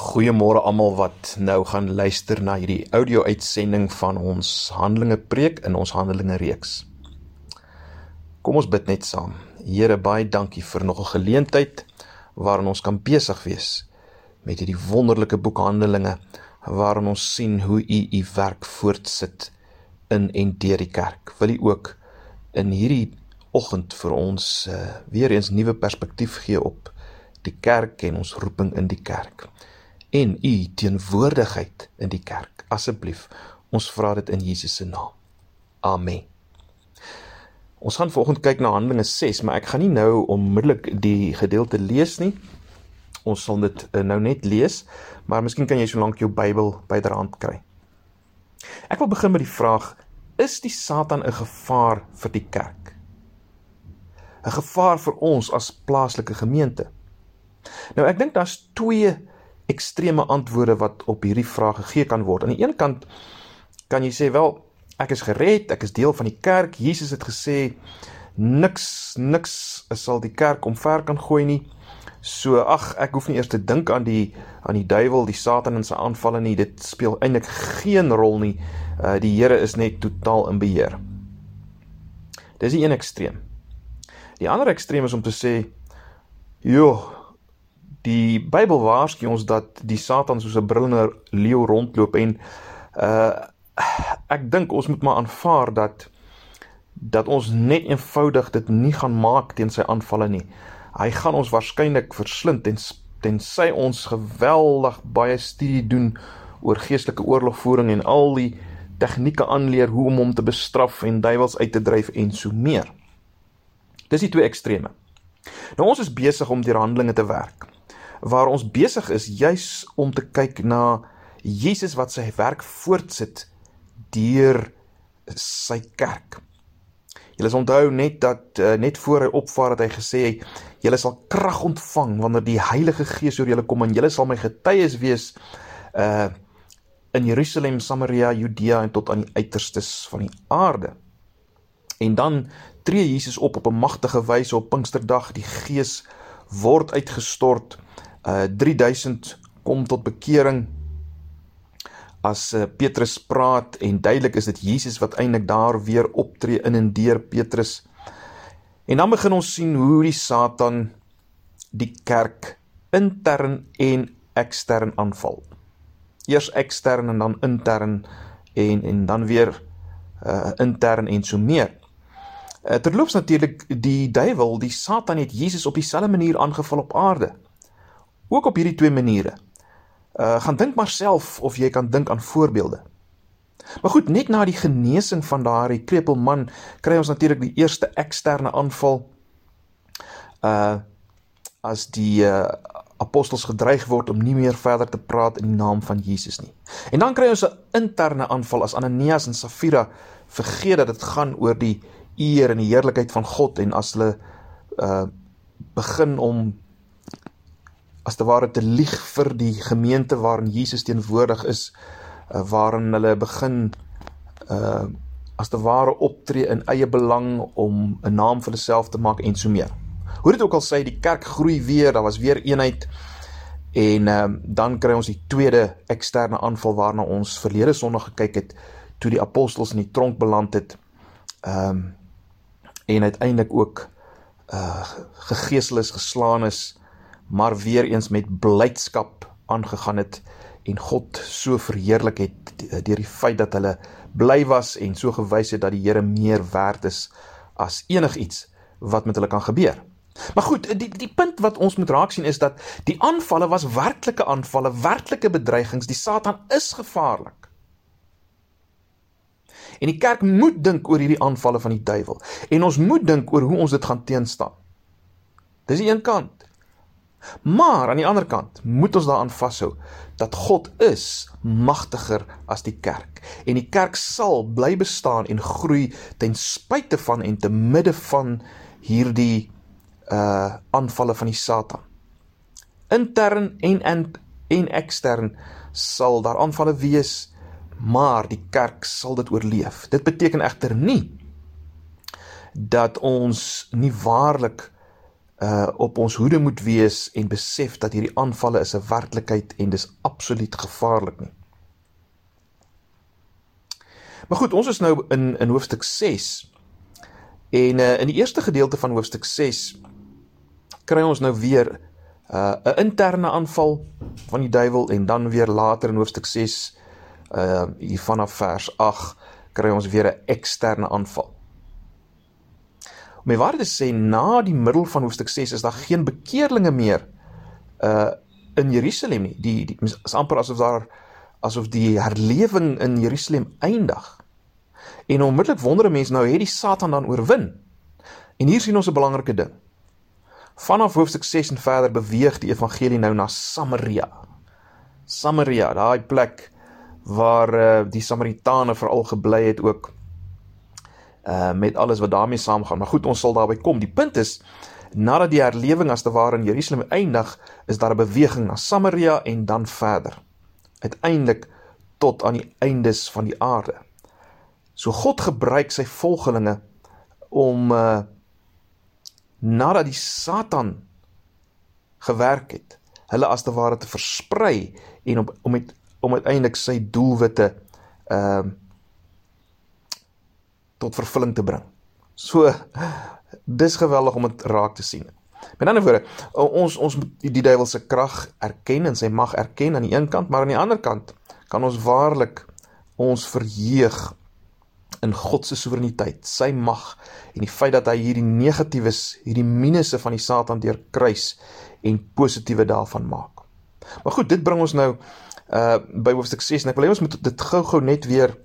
Goeiemôre almal wat nou gaan luister na hierdie audio-uitsending van ons Handelinge preek in ons Handelinge reeks. Kom ons bid net saam. Here, baie dankie vir nog 'n geleentheid waarin ons kan besig wees met hierdie wonderlike boek Handelinge waarin ons sien hoe U U werk voortsit in en deur die kerk. Wil U ook in hierdie oggend vir ons uh, weer eens nuwe perspektief gee op die kerk en ons roeping in die kerk en u teenwoordigheid in die kerk. Asseblief, ons vra dit in Jesus se naam. Amen. Ons gaan volgende kyk na Handelinge 6, maar ek gaan nie nou onmiddellik die gedeelte lees nie. Ons sal dit eh, nou net lees, maar miskien kan jy solank jou Bybel byderhand kry. Ek wil begin met die vraag: Is die Satan 'n gevaar vir die kerk? 'n Gevaar vir ons as plaaslike gemeente? Nou ek dink daar's twee ekstreme antwoorde wat op hierdie vraag gegee kan word. Aan die een kant kan jy sê wel ek is gered, ek is deel van die kerk. Jesus het gesê niks niks sal die kerk omver kan gooi nie. So ag, ek hoef nie eers te dink aan die aan die duiwel, die Satan en sy aanvalle nie. Dit speel eintlik geen rol nie. Uh die Here is net totaal in beheer. Dis die een ekstreem. Die ander ekstreem is om te sê, "Joh, Die Bybel waarsku ons dat die Satan soos 'n brullende leeu rondloop en uh ek dink ons moet maar aanvaar dat dat ons net eenvoudig dit nie gaan maak teen sy aanvalle nie. Hy gaan ons waarskynlik verslind en tensy ons geweldig baie studie doen oor geestelike oorlogvoering en al die tegnieke aanleer hoe om hom te bestraf en duiwels uit te dryf en so meer. Dis die twee extreme. Nou ons is besig om deur handelinge te werk waar ons besig is juis om te kyk na Jesus wat sy werk voortsit deur sy kerk. Julle onthou net dat uh, net voor hy opvaar het hy gesê julle sal krag ontvang wanneer die Heilige Gees oor julle kom en julle sal my getuies wees uh in Jerusalem, Samaria, Judea en tot aan die uiterstes van die aarde. En dan tree Jesus op op 'n magtige wyse op Pinksterdag, die Gees word uitgestort uh 3000 kom tot bekering as uh, Petrus praat en duidelik is dit Jesus wat eintlik daar weer optree in en deur Petrus. En dan begin ons sien hoe die Satan die kerk intern en ekstern aanval. Eers ekstern en dan intern en en dan weer uh intern en so meer. Uh, terloops natuurlik die duiwel, die Satan het Jesus op dieselfde manier aangeval op aarde. Ook op hierdie twee maniere. Uh gaan dink maar self of jy kan dink aan voorbeelde. Maar goed, net na die genesing van daardie krepelman kry ons natuurlik die eerste eksterne aanval. Uh as die uh apostels gedreig word om nie meer verder te praat in die naam van Jesus nie. En dan kry ons 'n interne aanval as Ananias en Safira vergeet dat dit gaan oor die eer en die heerlikheid van God en as hulle uh begin om as te ware te lieg vir die gemeente waarin Jesus teenwoordig is uh, waarin hulle begin uh as te ware optree in eie belang om 'n naam vir hulself te maak en so meer. Hoe dit ook al sê, die kerk groei weer, daar was weer eenheid en um, dan kry ons die tweede eksterne aanval waarna ons verlede Sondag gekyk het toe die apostels in die tronk beland het. Ehm um, en uiteindelik ook uh gegeesel is geslaan is maar weer eens met blydskap aangegaan het en God so verheerlik het deur die feit dat hulle bly was en so gewys het dat die Here meer werd is as enigiets wat met hulle kan gebeur. Maar goed, die die punt wat ons moet raak sien is dat die aanvalle was werklike aanvalle, werklike bedreigings. Die Satan is gevaarlik. En die kerk moet dink oor hierdie aanvalle van die duiwel en ons moet dink oor hoe ons dit gaan teenstaan. Dis die een kant. Maar aan die ander kant moet ons daaraan vashou dat God is magtiger as die kerk en die kerk sal bly bestaan en groei ten spyte van en te midde van hierdie uh aanvalle van die Satan. Intern en en, en ekstern sal daar aanvalle wees, maar die kerk sal dit oorleef. Dit beteken egter nie dat ons nie waarlik uh op ons hoede moet wees en besef dat hierdie aanvalle is 'n werklikheid en dis absoluut gevaarlik nie. Maar goed, ons is nou in in hoofstuk 6. En uh in die eerste gedeelte van hoofstuk 6 kry ons nou weer uh 'n interne aanval van die duiwel en dan weer later in hoofstuk 6 uh hier vanaf vers 8 kry ons weer 'n eksterne aanval. Om waar te sê na die middel van hoofstuk 6 is daar geen bekeerlinge meer uh in Jerusalem nie. Die, die is amper asof daar asof die herlewing in Jerusalem eindig. En onmiddellik wonder mense nou het die Satan dan oorwin. En hier sien ons 'n belangrike ding. Vanaf hoofstuk 6 en verder beweeg die evangelie nou na Samaria. Samaria, daai plek waar uh, die Samaritane veral gebly het ook uh met alles wat daarmee saamgaan. Maar goed, ons sal daarby kom. Die punt is nadat die herlewing as te ware in Jerusalem eindig, is daar 'n beweging na Samaria en dan verder. Uiteindelik tot aan die eindes van die aarde. So God gebruik sy volgelinge om uh nadat die Satan gewerk het, hulle as te ware te versprei en om om met om uiteindelik sy doelwitte ehm uh, tot vervulling te bring. So dis geweldig om dit raak te sien. Met ander woorde, ons ons moet die, duiwel se krag erken en sy mag erken aan die een kant, maar aan die ander kant kan ons waarlik ons verheug in God se soewereiniteit, sy mag en die feit dat hy hierdie negatiewes, hierdie minusse van die Satan deurkruis en positiewe daarvan maak. Maar goed, dit bring ons nou uh by hoofstuk 6 en ek wil hê ons moet dit gou-gou net weer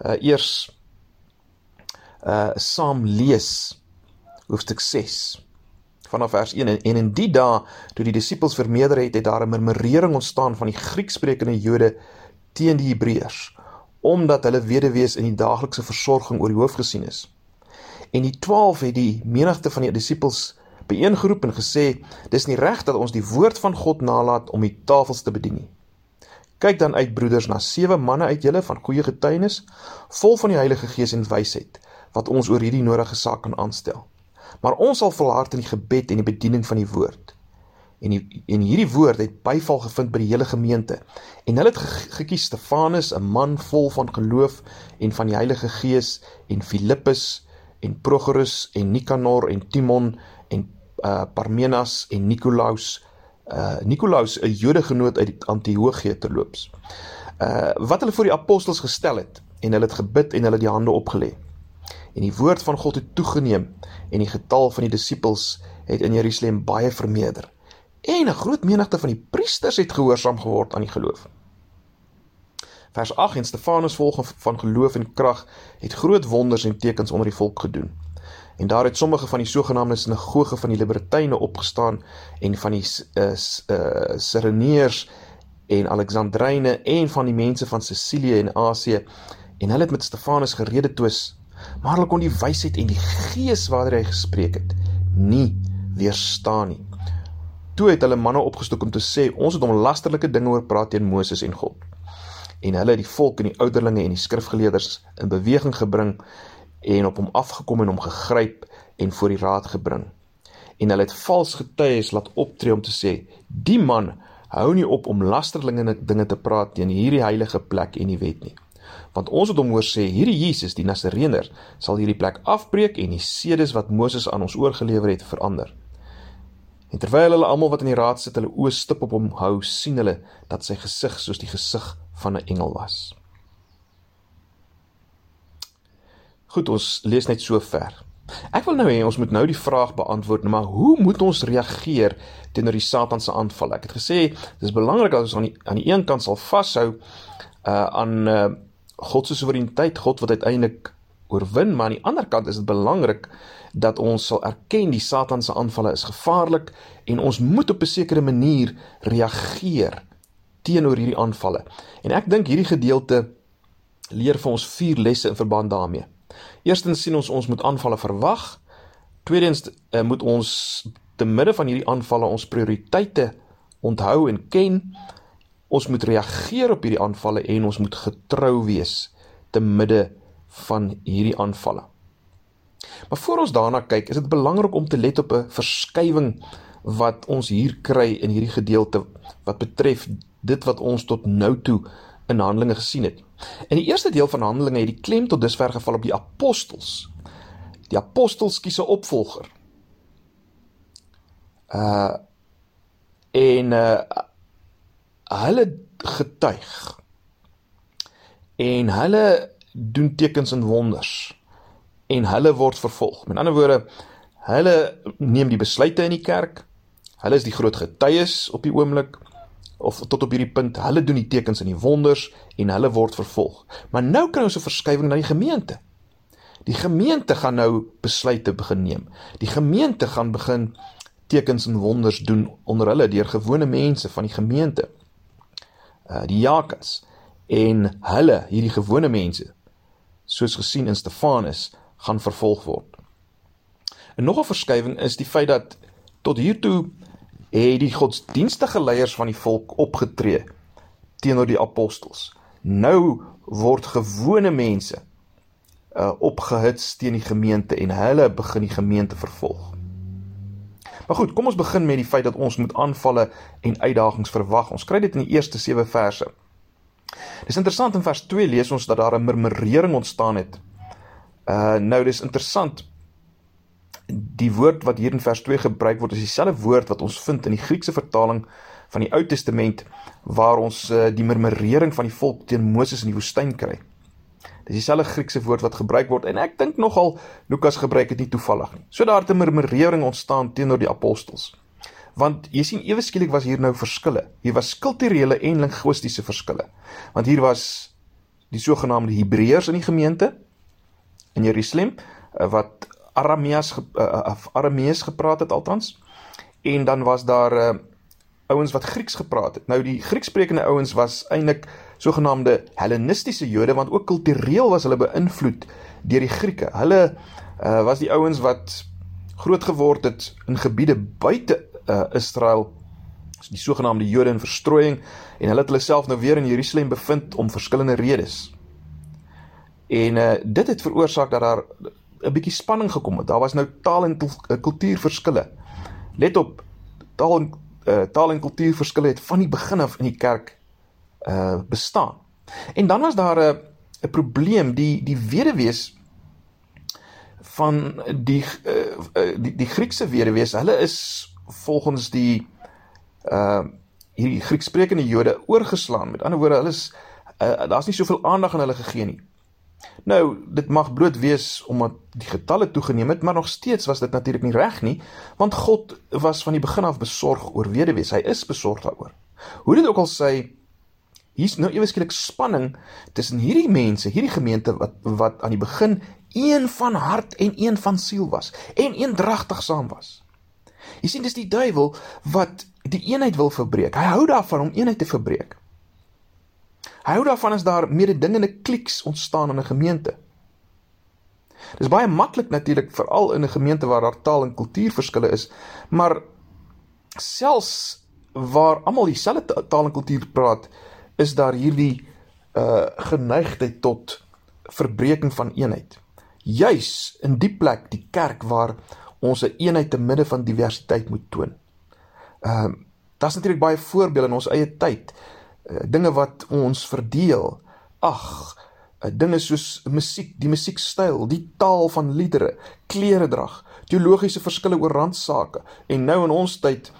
uh eers uh saam lees hoofstuk 6 vanaf vers 1 en, en in die dae toe die disippels vermeerder het het daar 'n murmurering ontstaan van die Grieksprekende Jode teen die Hebreërs omdat hulle weduwees in die daaglikse versorging oor die hoof gesien is. En die 12 het die menigte van die disippels byeengeroep en gesê: "Dis nie reg dat ons die woord van God nalat om die tafels te bedien nie. Kyk dan uit broeders na sewe manne uit julle van goeie getuienis, vol van die Heilige Gees en wysheid, wat ons oor hierdie nodige saak kan aanstel. Maar ons sal volhard in die gebed en die bediening van die woord. En die, en hierdie woord het byval gevind by die hele gemeente. En hulle het gekies Stefanus, 'n man vol van geloof en van die Heilige Gees, en Filippus en Prochorus en Nikanor en Timon en uh, Parmenas en Nikolaus uh Nikolaus 'n Jode genoot uit Antiochië terloops. Uh wat hulle voor die apostels gestel het en hulle het gebid en hulle die hande opgelê. En die woord van God het toegeneem en die getal van die disippels het in Jerusalem baie vermeerder. En 'n groot menigte van die priesters het gehoorsaam geword aan die geloof. Vers 8 en Stefanus volg van geloof en krag het groot wonders en tekens onder die volk gedoen. En daar het sommige van die sogenaamde sinagoge van die libertyne opgestaan en van die uh, uh, Sireneërs en Alexandryne en van die mense van Sicilië en Asië en hulle het met Stefanus gerede twis maar hulle kon die wysheid en die gees waaroor hy gespreek het nie weerstaan nie. Toe het hulle manne opgestook om te sê ons het hom lasterlike dinge oor praat teen Moses en God. En hulle het die volk en die ouderlinge en die skrifgeleerders in beweging gebring en op hom afgekom en hom gegryp en voor die raad gebring. En hulle het vals getuies laat optree om te sê: "Die man hou nie op om lasterlinge dinge te praat teen hierdie heilige plek en die wet nie." Want ons het hom hoor sê: "Hierdie Jesus, die Nasareëner, sal hierdie plek afbreek en die sedes wat Moses aan ons oorgelewer het verander." En terwyl hulle almal wat in die raad sit, hulle oë stip op hom hou, sien hulle dat sy gesig soos die gesig van 'n engel was. Goed, ons lees net so ver. Ek wil nou hê ons moet nou die vraag beantwoord, maar hoe moet ons reageer teenoor die Satan se aanval? Ek het gesê dis belangrik dat ons aan die aan die een kant sal vashou uh aan uh God se soewereiniteit, God wat uiteindelik oorwin, maar aan die ander kant is dit belangrik dat ons sal erken die Satan se aanvalle is gevaarlik en ons moet op 'n sekere manier reageer teenoor hierdie aanvalle. En ek dink hierdie gedeelte leer vir ons vier lesse in verband daarmee. Eerstens sien ons ons moet aanvalle verwag. Tweedens uh, moet ons te midde van hierdie aanvalle ons prioriteite onthou en ken. Ons moet reageer op hierdie aanvalle en ons moet getrou wees te midde van hierdie aanvalle. Maar voor ons daarna kyk, is dit belangrik om te let op 'n verskywing wat ons hier kry in hierdie gedeelte wat betref dit wat ons tot nou toe in Handelinge gesien het. In die eerste deel van Handelinge het die klem tot dusver geval op die apostels. Die apostels kies 'n opvolger. Uh en uh hulle getuig en hulle doen tekens en wonders en hulle word vervolg. Met ander woorde, hulle neem die besluite in die kerk. Hulle is die groot getuies op die oomblik of tot op hierdie punt. Hulle doen die tekens en die wonders en hulle word vervolg. Maar nou kry ons 'n verskywing na die gemeente. Die gemeente gaan nou besluite begin neem. Die gemeente gaan begin tekens en wonders doen onder hulle deur gewone mense van die gemeente. Uh die Jakas en hulle hierdie gewone mense soos gesien in Stefanus gaan vervolg word. En nog 'n verskywing is die feit dat tot hiertoe het die godsdienstige leiers van die volk opgetree teenoor die apostels. Nou word gewone mense uh opgehits teen die gemeente en hulle begin die gemeente vervolg. Maar goed, kom ons begin met die feit dat ons moet aanvalle en uitdagings verwag. Ons kry dit in die eerste 7 verse. Dis interessant in vers 2 lees ons dat daar 'n murmurering ontstaan het. Uh nou dis interessant. Die woord wat hier in vers 2 gebruik word is dieselfde woord wat ons vind in die Griekse vertaling van die Ou Testament waar ons uh, die murmurering van die volk teen Moses in die woestyn kry. Dis dieselfde Griekse woord wat gebruik word en ek dink nogal Lukas gebruik dit nie toevallig nie. So daar het 'n murmurering ontstaan teenoor die apostels. Want jy sien ewe skielik was hier nou verskille. Hier was kulturele en linguistiese verskille. Want hier was die sogenaamde Hebreërs in die gemeente in Jerusalem eh, wat Aramees uh, Aramees gepraat het altans. En dan was daar uh, ouens wat Grieks gepraat het. Nou die Griekssprekende ouens was eintlik sogenaamde Hellenistiese Jode want ook kultureel was hulle beïnvloed deur die Grieke. Hulle uh, was die ouens wat groot geword het in gebiede buite uh, Israel, die sogenaamde Jode in verstrooiing en hulle het hulle self nou weer in Jerusalem bevind om verskillende redes. En uh, dit het veroorsaak dat daar 'n bietjie spanning gekom het. Daar was nou taal en kultuurverskille. Let op, taal en uh, taal en kultuurverskille het van die begin af in die kerk uh bestaan. En dan was daar 'n 'n probleem die die weduwees van die uh, die die Griekse weduwees, hulle is volgens die uh hierdie Griekssprekende Jode oorgeslaan. Met ander woorde, hulle is uh, daar's nie soveel aandag aan hulle gegee nie. Nou, dit mag bloot wees omdat die getalle toegeneem het, maar nog steeds was dit natuurlik nie reg nie, want God was van die begin af besorg oor weduwees. Hy is besorg daaroor. Hoe dit ook al sê, hier's nou ewe skielik spanning tussen hierdie mense, hierdie gemeente wat wat aan die begin een van hart en een van siel was en eendragtig saam was. Jy sien dis die duiwel wat die eenheid wil verbreek. Hy hou daarvan om eenheid te verbreek. Hy hou daarvan as daar mededingende kliks ontstaan in 'n gemeente. Dis baie maklik natuurlik veral in 'n gemeente waar daar taal en kultuurverskille is, maar selfs waar almal dieselfde taal en kultuur praat, is daar hierdie uh geneigtheid tot verbreeking van eenheid. Juis in die plek, die kerk waar ons 'n eenheid te midde van diversiteit moet toon. Ehm uh, daar's natuurlik baie voorbeelde in ons eie tyd. Uh, dinge wat ons verdeel. Ag, uh, dinge soos musiek, die musiekstyl, die taal van liedere, kleredrag, teologiese verskille oor randsake. En nou in ons tyd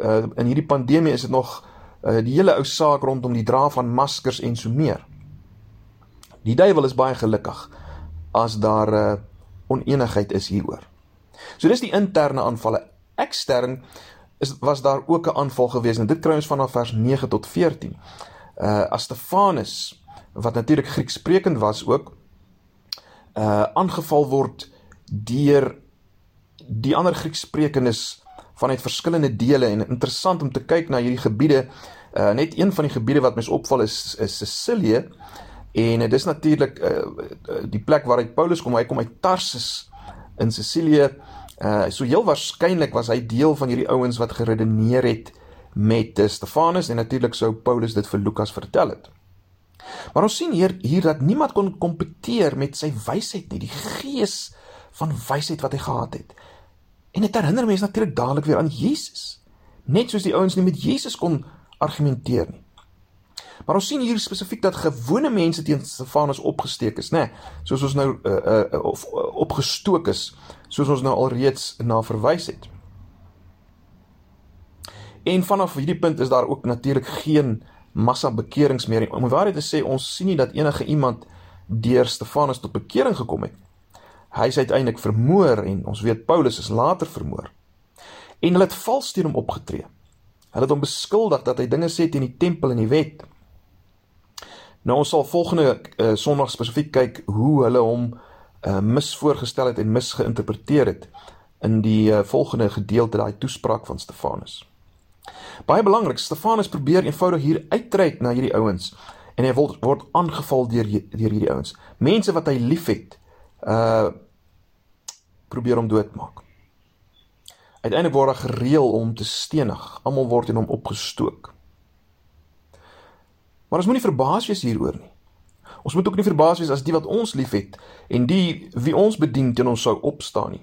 uh in hierdie pandemie is dit nog die hele ou saak rondom die dra van maskers en so meer. Die duiwel is baie gelukkig as daar 'n uh, oneenigheid is hieroor. So dis die interne aanvalle. Ekstern is was daar ook 'n aanval gewees en dit kry ons vanaf vers 9 tot 14. Uh as Stefanus wat natuurlik Griekssprekend was ook uh aangeval word deur die ander Griekssprekendes vanuit verskillende dele en interessant om te kyk na hierdie gebiede. Uh net een van die gebiede wat mens opval is is Sicilië en dit is natuurlik uh die plek waaruit Paulus kom. Hy kom uit Tarsus in Sicilië. Uh so heel waarskynlik was hy deel van hierdie ouens wat geredeneer het met Stefanus en natuurlik sou Paulus dit vir Lukas vertel het. Maar ons sien hier hier dat niemand kon kompeteer met sy wysheid nie. Die gees van wysheid wat hy gehad het. En dit herinner mense natuurlik dadelik weer aan Jesus. Net soos die ouens nie met Jesus kon argumenteer nie. Maar ons sien hier spesifiek dat gewone mense teen Stefanus opgesteek is, nê? Nee, soos ons nou uh, uh, of uh, opgestook is, soos ons nou alreeds na verwys het. En vanaf hierdie punt is daar ook natuurlik geen massa bekerings meer nie. Om waarheid te sê, ons sien nie dat enige iemand deur Stefanus tot bekering gekom het. Hy is uiteindelik vermoor en ons weet Paulus is later vermoor. En hulle het vals teen hom opgetree. Hulle het hom beskuldig dat hy dinge sê teen die tempel en die wet. Nou ons sal volgende uh, Sondag spesifiek kyk hoe hulle hom uh, misvoorgestel het en misgeïnterpreteer het in die uh, volgende gedeelte daai toespraak van Stefanus. Baie belangrik, Stefanus probeer eenvoudig hier uitreik na hierdie ouens en hy word word aangeval deur deur hierdie ouens. Mense wat hy liefhet, uh probeer hom doodmaak. Uiteindelik word daar gereël om te stenig. Almal word in hom opgestook. Maar ons moenie verbaas wees hieroor nie. Ons moet ook nie verbaas wees as die wat ons liefhet en die wie ons bedien teen ons sou opstaan nie.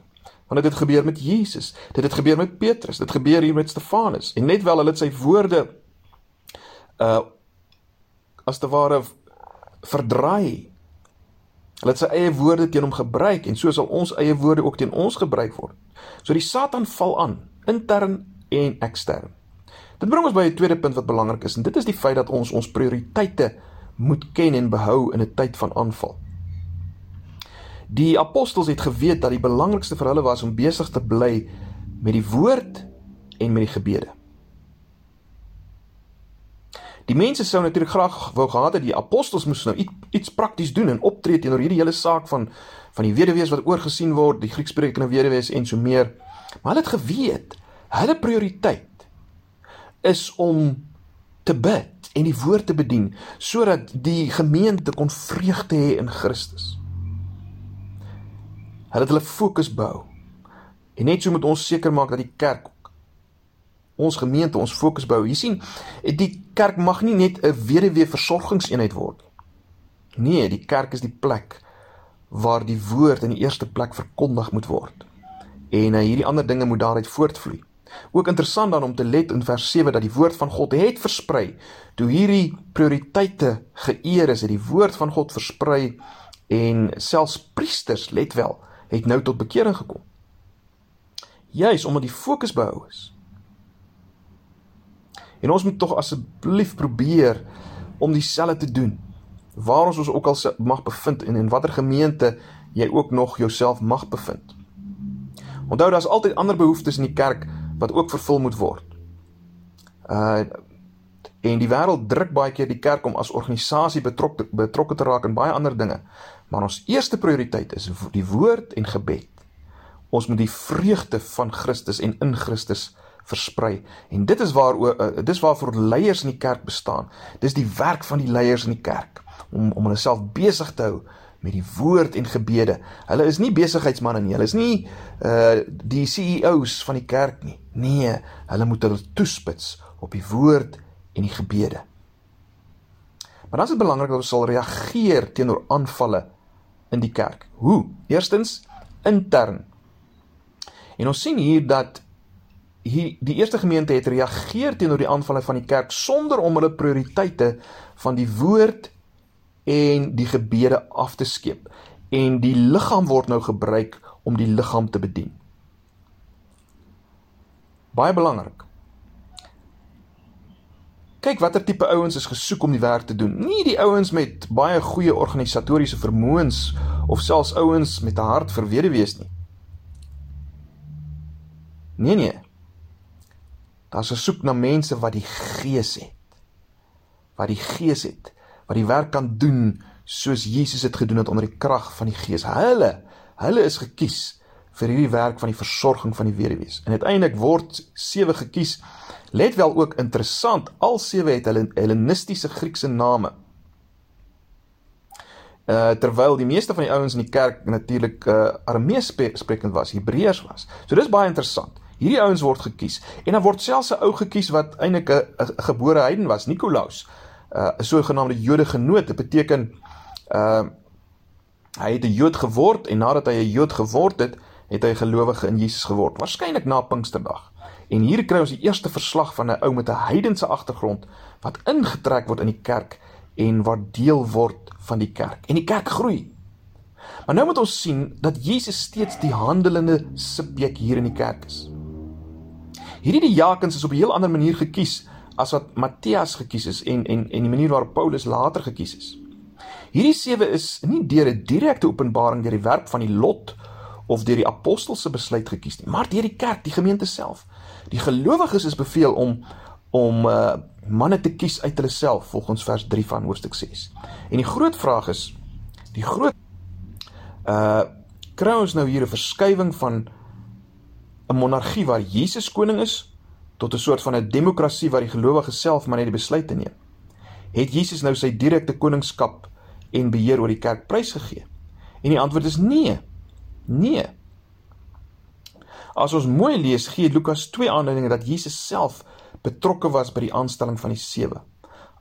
Want dit het gebeur met Jesus, dit het gebeur met Petrus, dit gebeur hier met Stefanus en net wel hulle het sy woorde uh as te ware verdraai. Hulle het sy eie woorde teen hom gebruik en so sal ons eie woorde ook teen ons gebruik word. So die Satan val aan, intern en ekstern. Dit bring ons by 'n tweede punt wat belangrik is en dit is die feit dat ons ons prioriteite moet ken en behou in 'n tyd van aanval. Die apostels het geweet dat die belangrikste vir hulle was om besig te bly met die woord en met die gebede. Die mense sou natuurlik graag wou gehad het die apostels moes nou iets, iets prakties doen en optree teenoor hierdie hele saak van van die weduwees wat oorgesien word, die Griekssprekende weduwees en so meer. Maar hulle het geweet, hulle prioriteit is om te bid en die woord te bedien sodat die gemeente kon vreugde hê in Christus. Hulle het hulle fokus bou. En net so moet ons seker maak dat die kerk ons gemeente ons fokus bou. Jy sien, die kerk mag nie net 'n weduwee versorgingseenheid word nie. Nee, die kerk is die plek waar die woord in die eerste plek verkondig moet word. En uh, hierdie ander dinge moet daaruit voortvloei. Ook interessant dan om te let in vers 7 dat die woord van God het versprei. Toe hierdie prioriteite geëer is, het die woord van God versprei en selfs priesters, let wel, het nou tot bekering gekom. Juis omdat die fokus behou is. En ons moet tog asseblief probeer om dieselfde te doen. Waar ons ons ook al mag bevind en in watter gemeente jy ook nog jouself mag bevind. Onthou daar's altyd ander behoeftes in die kerk wat ook vervul moet word. Uh en die wêreld druk baie keer die kerk om as organisasie betrokke betrokke te raak in baie ander dinge. Maar ons eerste prioriteit is die woord en gebed. Ons moet die vreugde van Christus en in Christus versprei. En dit is waar uh, dis waarvoor leiers in die kerk bestaan. Dis die werk van die leiers in die kerk om om hulle self besig te hou met die woord en gebede. Hulle is nie besigheidsmense nie. Hulle is nie uh die CEOs van die kerk nie. Nee, hulle moet hulle toespits op die woord en die gebede. Maar dan is dit belangrik dat ons sal reageer teenoor aanvalle in die kerk. Hoe? Eerstens intern. En ons sien hier dat hier die eerste gemeente het reageer teenoor die aanvalle van die kerk sonder om hulle prioriteite van die woord en die gebede af te skeep en die liggaam word nou gebruik om die liggaam te bedien. Baie belangrik. Kyk watter tipe ouens is gesoek om die werk te doen. Nie die ouens met baie goeie organisatoriese vermoëns of selfs ouens met 'n hart vir weduwees nie. Nee nee. Daar's 'n soek na mense wat die gees het. Wat die gees het wat die werk kan doen soos Jesus dit gedoen het onder die krag van die Gees. Hulle, hulle is gekies vir hierdie werk van die versorging van die weduwees. En uiteindelik word sewe gekies. Let wel ook interessant, al sewe het hulle Hellenistiese Griekse name. Uh terwyl die meeste van die ouens in die kerk natuurlik uh Aramees sprekend was, Hebreërs was. So dis baie interessant. Hierdie ouens word gekies en dan word selfs 'n ou gekies wat eintlik 'n gebore heiden was, Nikolaus uh 'n sogenaamde Jode genoot. Dit beteken uh Hy het 'n Jood geword en nadat hy 'n Jood geword het, het hy gelowige in Jesus geword. Waarskynlik na Pinksterdag. En hier kry ons die eerste verslag van 'n ou met 'n heidense agtergrond wat ingetrek word in die kerk en wat deel word van die kerk. En die kerk groei. Maar nou moet ons sien dat Jesus steeds die handelende subjek hier in die kerk is. Hierdie diakens is op 'n heel ander manier gekies as wat Matteus gekies is en en en die manier waarop Paulus later gekies is. Hierdie sewe is nie deur 'n direkte openbaring deur die werk van die lot of deur die apostels se besluit gekies nie, maar deur die kerk, die gemeente self. Die gelowiges is beveel om om uh manne te kies uit hulle self volgens vers 3 van hoofstuk 6. En die groot vraag is die groot uh kry ons nou hier 'n verskywing van 'n monargie waar Jesus koning is tot 'n soort van 'n demokrasie waar die gelowiges self maar net die besluite neem. Het Jesus nou sy direkte koningskap en beheer oor die kerk prysgegee? En die antwoord is nee. Nee. As ons mooi lees, gee Lukas twee aanduidinge dat Jesus self betrokke was by die aanstelling van die sewe.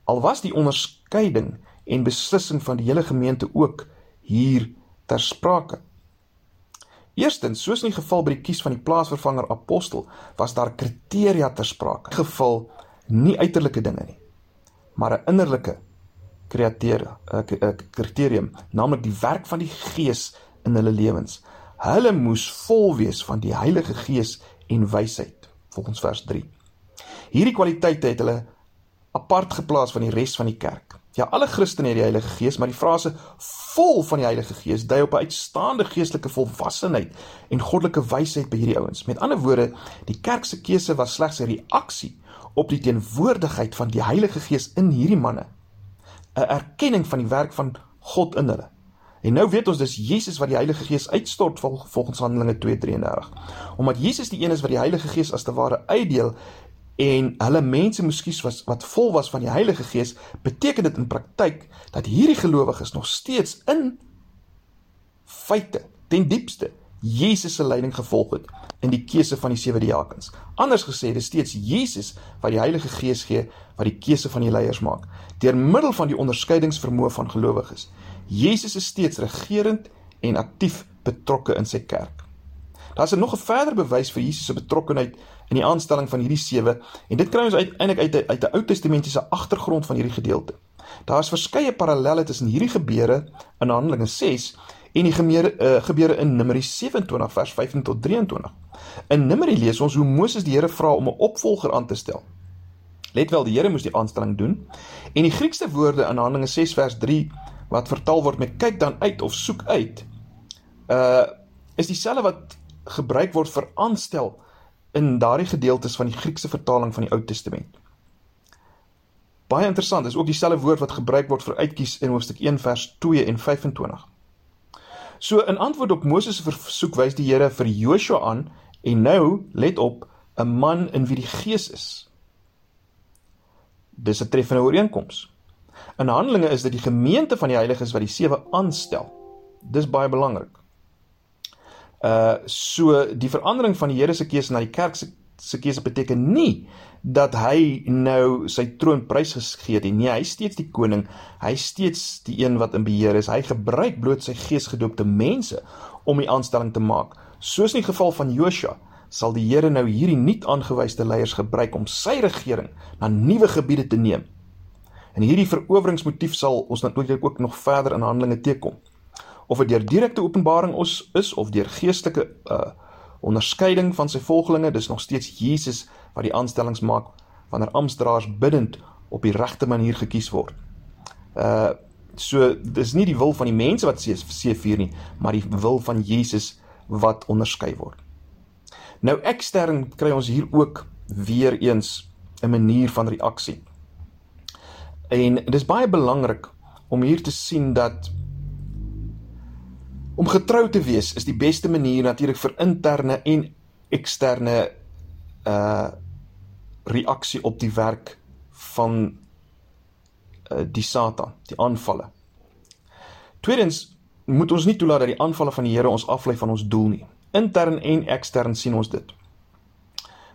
Al was die onderskeiding en beslissing van die hele gemeente ook hier ter sprake. Eerstens, soos in die geval by die kies van die plaasvervanger apostel, was daar kriteria ter sprake. Geval nie uiterlike dinge nie, maar 'n innerlike kriteria, 'n kriterium, naamlik die werk van die Gees in hulle lewens. Hulle moes vol wees van die Heilige Gees en wysheid, volgens vers 3. Hierdie kwaliteite het hulle apart geplaas van die res van die kerk. Ja, alle Christene het die Heilige Gees, maar die frase vol van die Heilige Gees dui op 'n uitstaande geestelike volwassenheid en goddelike wysheid by hierdie ouens. Met ander woorde, die kerk se keuse was slegs 'n reaksie op die teenwoordigheid van die Heilige Gees in hierdie manne. 'n Erkenning van die werk van God in hulle. En nou weet ons dis Jesus wat die Heilige Gees uitstort volgens Handelinge 2:33. Omdat Jesus die een is wat die Heilige Gees as te ware uitdeel en hulle mense moes kies was wat vol was van die Heilige Gees, beteken dit in praktyk dat hierdie gelowiges nog steeds in feite ten diepste Jesus se leiding gevolg het in die keuse van die sewe diakens. Anders gesê, dis steeds Jesus wat die Heilige Gees gee wat die keuse van die leiers maak deur middel van die onderskeidingsvermoë van gelowiges. Jesus is steeds regerend en aktief betrokke in sy kerk. Daar's nog 'n verder bewys vir Jesus se betrokkeheid in die aanstelling van hierdie sewe en dit kry ons uiteindelik uit uit 'n Ou Testamentiese agtergrond van hierdie gedeelte. Daar's verskeie parallelle tussen hierdie gebeure in Handelinge 6 en die gemeere, uh, gebeure in Numeri 27 vers 15 tot 23. In Numeri lees ons hoe Moses die Here vra om 'n opvolger aan te stel. Let wel, die Here moes die aanstelling doen. En die Griekse woorde in Handelinge 6 vers 3 wat vertaal word met kyk dan uit of soek uit, uh is dieselfde wat gebruik word vir aanstel in daardie gedeeltes van die Griekse vertaling van die Ou Testament. Baie interessant, is ook dieselfde woord wat gebruik word vir uitkies in hoofstuk 1 vers 2 en 25. So in antwoord op Moses se versoek wys die Here vir Joshua aan en nou let op 'n man in wie die Gees is. Dis 'n treffende ooreenkoms. In Handelinge is dit die gemeente van die heiliges wat die sewe aanstel. Dis baie belangrik. Uh so die verandering van die Here se keuse na die kerk se se keuse beteken nie dat hy nou sy troon prysgegee het nie. Hy is steeds die koning. Hy is steeds die een wat in beheer is. Hy gebruik bloot sy geesgedoopte mense om die aanstelling te maak. Soos in die geval van Joshua sal die Here nou hierdie nuut aangewyse leiers gebruik om sy regering na nuwe gebiede te neem. En hierdie veroweringsmotief sal ons natuurlik ook nog verder in Handelinge teekom of dit deur direkte openbaring ons is of deur geestelike uh onderskeiding van sy volgelinge, dis nog steeds Jesus wat die aanstellings maak wanneer amptdraers bidend op die regte manier gekies word. Uh so dis nie die wil van die mense wat C4 nie, maar die wil van Jesus wat onderskei word. Nou ekstern kry ons hier ook weer eens 'n manier van reaksie. En dis baie belangrik om hier te sien dat Om getrou te wees is die beste manier natuurlik vir interne en eksterne uh reaksie op die werk van uh die Satan, die aanvalle. Tweedens moet ons nie toelaat dat die aanvalle van die Here ons aflei van ons doel nie. Intern en ekstern sien ons dit.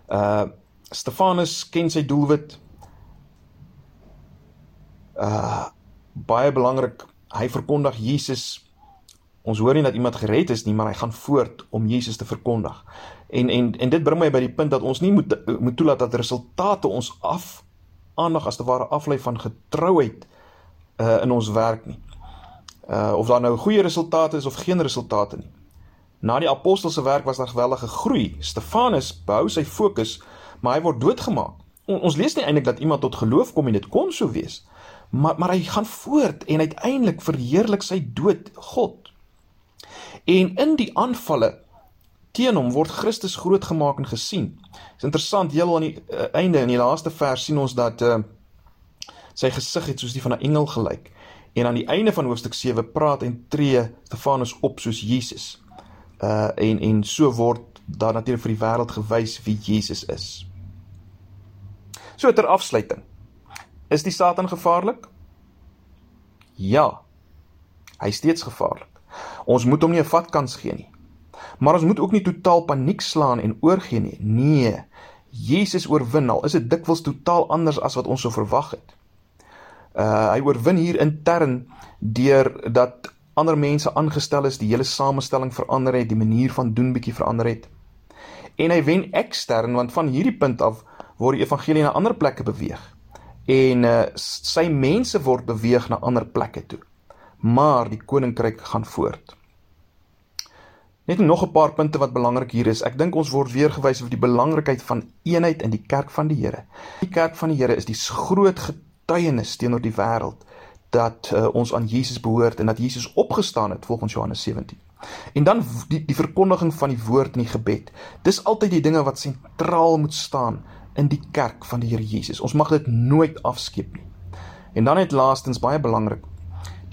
Uh Stefanus ken sy doelwit. Uh baie belangrik, hy verkondig Jesus Ons hoor nie dat iemand gered is nie, maar hy gaan voort om Jesus te verkondig. En en en dit bring my by die punt dat ons nie moet moet toelaat dat resultate ons af aandag as te ware aflei van getrouheid uh in ons werk nie. Uh of daar nou goeie resultate is of geen resultate nie. Na die apostels se werk was daar geweldige groei. Stefanus behou sy fokus, maar hy word doodgemaak. On, ons lees nie eintlik dat iemand tot geloof kom en dit kon so wees. Maar maar hy gaan voort en uiteindelik verheerlik sy dood God. En in die aanvalle teen hom word Christus groot gemaak en gesien. Dit is interessant, heel aan die uh, einde in die laaste vers sien ons dat uh, sy gesig het soos die van 'n engel gelyk. En aan die einde van hoofstuk 7 praat en tree Stefanus op soos Jesus. Uh en en so word daar natuurlik vir die wêreld gewys wie Jesus is. So ter afsluiting. Is die Satan gevaarlik? Ja. Hy is steeds gevaarlik. Ons moet hom nie 'n vatkans gee nie. Maar ons moet ook nie totaal paniek slaan en oorgee nie. Nee. Jesus oorwin al is dit dikwels totaal anders as wat ons sou verwag het. Uh hy oorwin hier intern deur dat ander mense aangestel is, die hele samestelling verander het, die manier van doen bietjie verander het. En hy wen ekstern want van hierdie punt af word die evangelie na ander plekke beweeg. En uh sy mense word beweeg na ander plekke toe. Maar die koninkryk gaan voort. Net nog 'n paar punte wat belangrik hier is. Ek dink ons word weer gewys op die belangrikheid van eenheid in die kerk van die Here. Die kerk van die Here is die groot getuienis teenoor die wêreld dat uh, ons aan Jesus behoort en dat Jesus opgestaan het volgens Johannes 17. En dan die die verkondiging van die woord in die gebed. Dis altyd die dinge wat sentraal moet staan in die kerk van die Here Jesus. Ons mag dit nooit afskeep nie. En dan net laastens baie belangrik.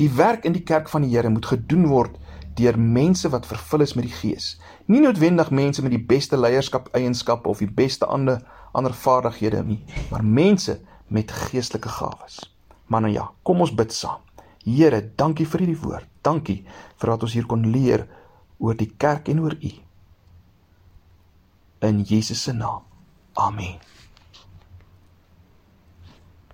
Die werk in die kerk van die Here moet gedoen word deur mense wat vervul is met die Gees. Nie noodwendig mense met die beste leierskap eienskappe of die beste ander ander vaardighede nie, maar mense met geestelike gawes. Maar nou ja, kom ons bid saam. Here, dankie vir hierdie woord. Dankie vir wat ons hier kon leer oor die kerk en oor U. In Jesus se naam. Amen.